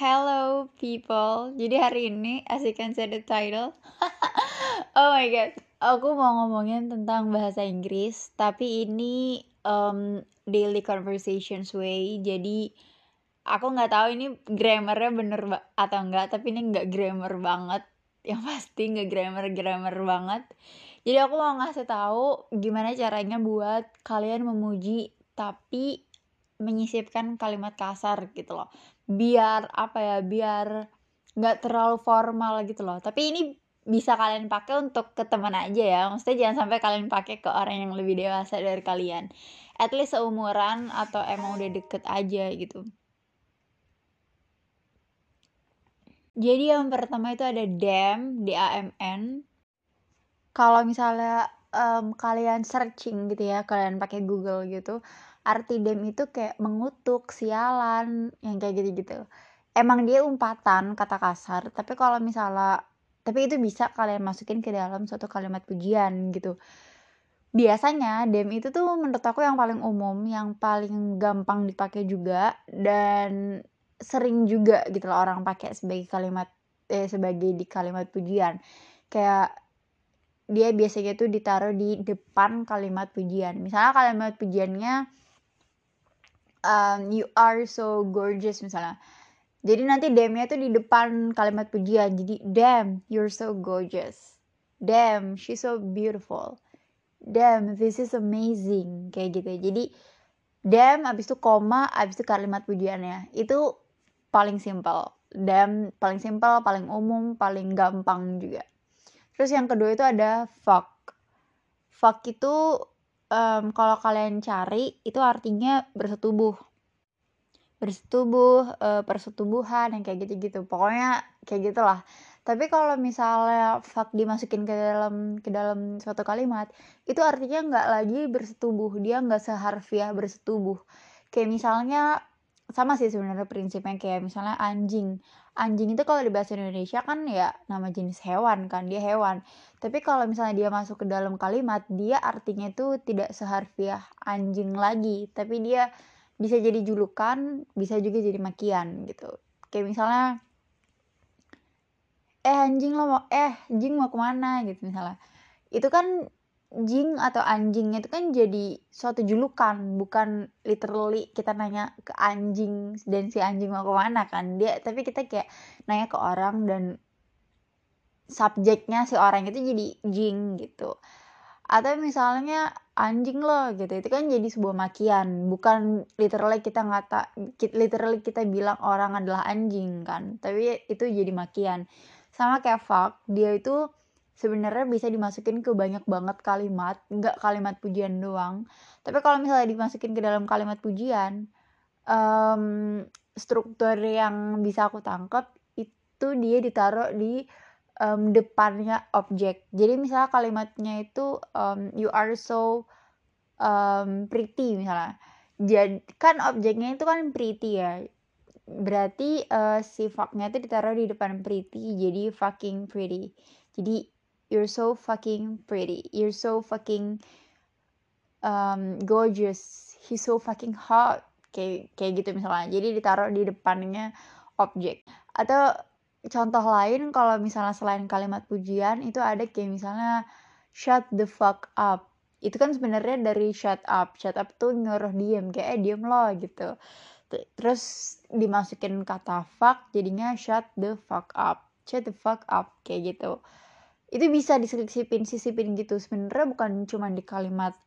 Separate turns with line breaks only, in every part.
Hello people. Jadi hari ini as you can see the title. oh my god. Aku mau ngomongin tentang bahasa Inggris, tapi ini um, daily conversations way. Jadi aku nggak tahu ini grammarnya bener atau enggak, tapi ini nggak grammar banget. Yang pasti nggak grammar grammar banget. Jadi aku mau ngasih tahu gimana caranya buat kalian memuji tapi menyisipkan kalimat kasar gitu loh. Biar apa ya biar nggak terlalu formal gitu loh. Tapi ini bisa kalian pakai untuk ke teman aja ya. Maksudnya jangan sampai kalian pakai ke orang yang lebih dewasa dari kalian. At least seumuran atau emang udah deket aja gitu. Jadi yang pertama itu ada damn d a m n. Kalau misalnya um, kalian searching gitu ya kalian pakai Google gitu arti dem itu kayak mengutuk, sialan, yang kayak gitu-gitu. Emang dia umpatan kata kasar, tapi kalau misalnya tapi itu bisa kalian masukin ke dalam suatu kalimat pujian gitu. Biasanya dem itu tuh menurut aku yang paling umum, yang paling gampang dipakai juga dan sering juga gitu loh orang pakai sebagai kalimat eh sebagai di kalimat pujian. Kayak dia biasanya tuh ditaruh di depan kalimat pujian. Misalnya kalimat pujiannya um, you are so gorgeous misalnya. Jadi nanti damn-nya tuh di depan kalimat pujian. Jadi damn you're so gorgeous. Damn she's so beautiful. Damn this is amazing. Kayak gitu jadi damn abis itu koma abis itu kalimat pujiannya. Itu paling simple damn paling simple paling umum paling gampang juga. Terus yang kedua itu ada fuck. Fuck itu um, kalau kalian cari itu artinya bersetubuh. Bersetubuh uh, persetubuhan yang kayak gitu-gitu. Pokoknya kayak gitulah. Tapi kalau misalnya fuck dimasukin ke dalam ke dalam suatu kalimat itu artinya nggak lagi bersetubuh. Dia nggak seharfiah bersetubuh. Kayak misalnya sama sih sebenarnya prinsipnya kayak misalnya anjing. Anjing itu kalau di bahasa Indonesia kan ya nama jenis hewan kan dia hewan. Tapi kalau misalnya dia masuk ke dalam kalimat dia artinya itu tidak seharfiah anjing lagi. Tapi dia bisa jadi julukan bisa juga jadi makian gitu. Kayak misalnya eh anjing lo mau eh anjing mau ke mana? gitu misalnya. Itu kan jing atau anjingnya itu kan jadi suatu julukan bukan literally kita nanya ke anjing dan si anjing mau ke mana kan. Dia tapi kita kayak nanya ke orang dan subjeknya si orang itu jadi jing gitu. Atau misalnya anjing lo gitu itu kan jadi sebuah makian. Bukan literally kita ngata literally kita bilang orang adalah anjing kan tapi itu jadi makian. Sama kayak fuck dia itu sebenarnya bisa dimasukin ke banyak banget kalimat nggak kalimat pujian doang. Tapi kalau misalnya dimasukin ke dalam kalimat pujian um, struktur yang bisa aku tangkap itu dia ditaruh di um, depannya objek. Jadi misalnya kalimatnya itu um, you are so um, pretty misalnya. Jadi kan objeknya itu kan pretty ya. Berarti uh, si itu ditaruh di depan pretty jadi fucking pretty. Jadi you're so fucking pretty. You're so fucking um, gorgeous. He's so fucking hot. Kayak kayak gitu misalnya. Jadi ditaruh di depannya objek. Atau contoh lain kalau misalnya selain kalimat pujian itu ada kayak misalnya shut the fuck up. Itu kan sebenarnya dari shut up. Shut up tuh nyuruh diem kayak eh diem lo gitu. Terus dimasukin kata fuck jadinya shut the fuck up. Shut the fuck up kayak gitu itu bisa disisipin sisipin gitu. Sebenarnya bukan cuma di kalimat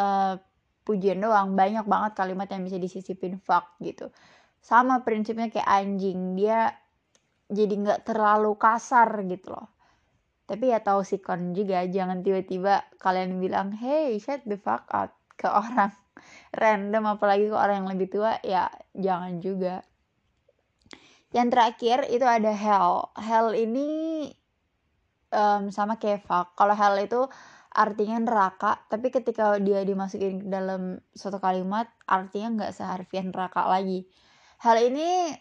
uh, pujian doang. Banyak banget kalimat yang bisa disisipin fuck gitu. Sama prinsipnya kayak anjing. Dia jadi nggak terlalu kasar gitu loh. Tapi ya tahu sikon juga jangan tiba-tiba kalian bilang hey shut the fuck up ke orang random apalagi ke orang yang lebih tua ya jangan juga. Yang terakhir itu ada hell. Hell ini um, sama fuck. Kalau hell itu artinya neraka, tapi ketika dia dimasukin dalam suatu kalimat, artinya nggak seharfiah neraka lagi. Hal ini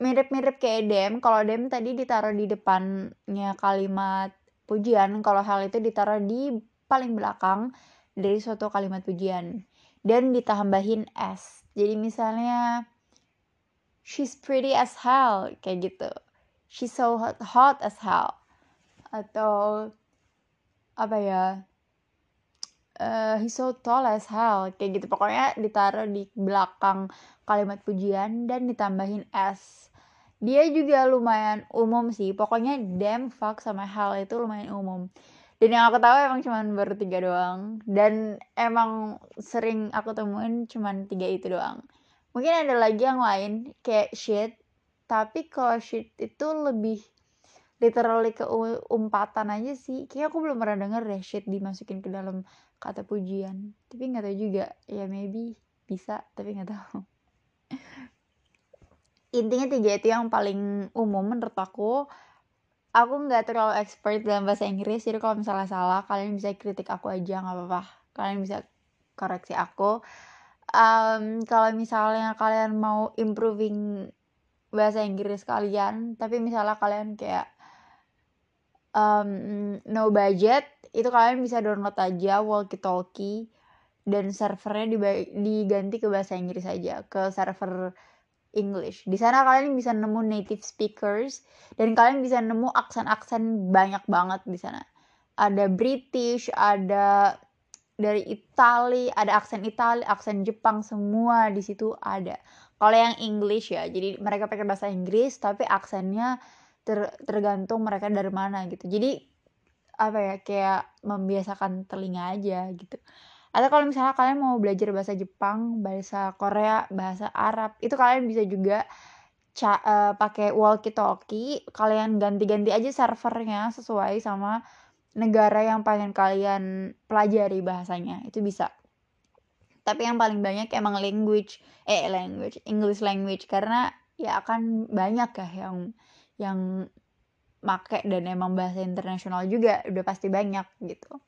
mirip-mirip kayak dem. Kalau dem tadi ditaruh di depannya kalimat pujian, kalau hal itu ditaruh di paling belakang dari suatu kalimat pujian dan ditambahin s. Jadi misalnya she's pretty as hell kayak gitu she's so hot, hot as hell atau apa ya uh, he's so tall as hell kayak gitu. Pokoknya ditaruh di belakang kalimat pujian dan ditambahin s. Dia juga lumayan umum sih. Pokoknya damn fuck sama hell itu lumayan umum. Dan yang aku tahu emang cuman baru tiga doang. Dan emang sering aku temuin cuman tiga itu doang. Mungkin ada lagi yang lain kayak shit. Tapi kalau shit itu lebih literally ke umpatan aja sih. Kayak aku belum pernah denger deh shit dimasukin ke dalam kata pujian. Tapi nggak tahu juga. Ya maybe bisa tapi nggak tahu. Intinya tiga itu yang paling umum menurut aku. Aku nggak terlalu expert dalam bahasa Inggris jadi kalau misalnya salah kalian bisa kritik aku aja nggak apa-apa. Kalian bisa koreksi aku. Um, kalau misalnya kalian mau improving bahasa Inggris kalian tapi misalnya kalian kayak um, no budget itu kalian bisa download aja walkie talkie dan servernya diganti ke bahasa Inggris aja ke server English. Di sana kalian bisa nemu native speakers dan kalian bisa nemu aksen-aksen banyak banget di sana. Ada British, ada dari Itali, ada aksen Itali, aksen Jepang, semua di situ ada. Kalau yang English ya, jadi mereka pakai bahasa Inggris tapi aksennya ter, tergantung mereka dari mana gitu. Jadi apa ya kayak membiasakan telinga aja gitu. Atau kalau misalnya kalian mau belajar bahasa Jepang, bahasa Korea, bahasa Arab, itu kalian bisa juga uh, pakai walkie talkie. Kalian ganti-ganti aja servernya sesuai sama negara yang pengen kalian pelajari bahasanya itu bisa tapi yang paling banyak emang language eh language English language karena ya akan banyak ya yang yang make dan emang bahasa internasional juga udah pasti banyak gitu.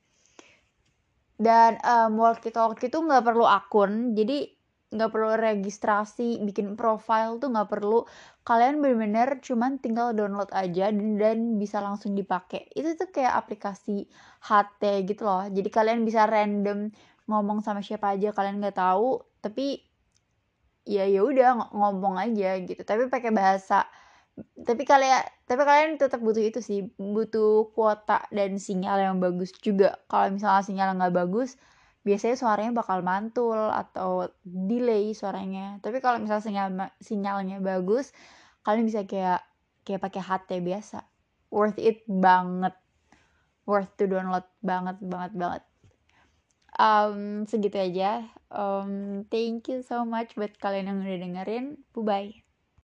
Dan um, walkie talkie itu nggak perlu akun jadi nggak perlu registrasi bikin profile tuh nggak perlu. Kalian bener-bener cuman tinggal download aja dan, dan bisa langsung dipakai itu tuh kayak aplikasi HT gitu loh. Jadi kalian bisa random ngomong sama siapa aja kalian nggak tahu tapi ya ya udah ngomong aja gitu. Tapi pakai bahasa tapi kalian tapi kalian tetap butuh itu sih butuh kuota dan sinyal yang bagus juga. Kalau misalnya sinyal nggak bagus biasanya suaranya bakal mantul atau delay suaranya. Tapi kalau misalnya sinyal sinyalnya bagus kalian bisa kayak kayak pakai HT biasa. Worth it banget. Worth to download banget banget banget. Um, segitu aja. Um, thank you so much buat kalian yang udah dengerin. Bye bye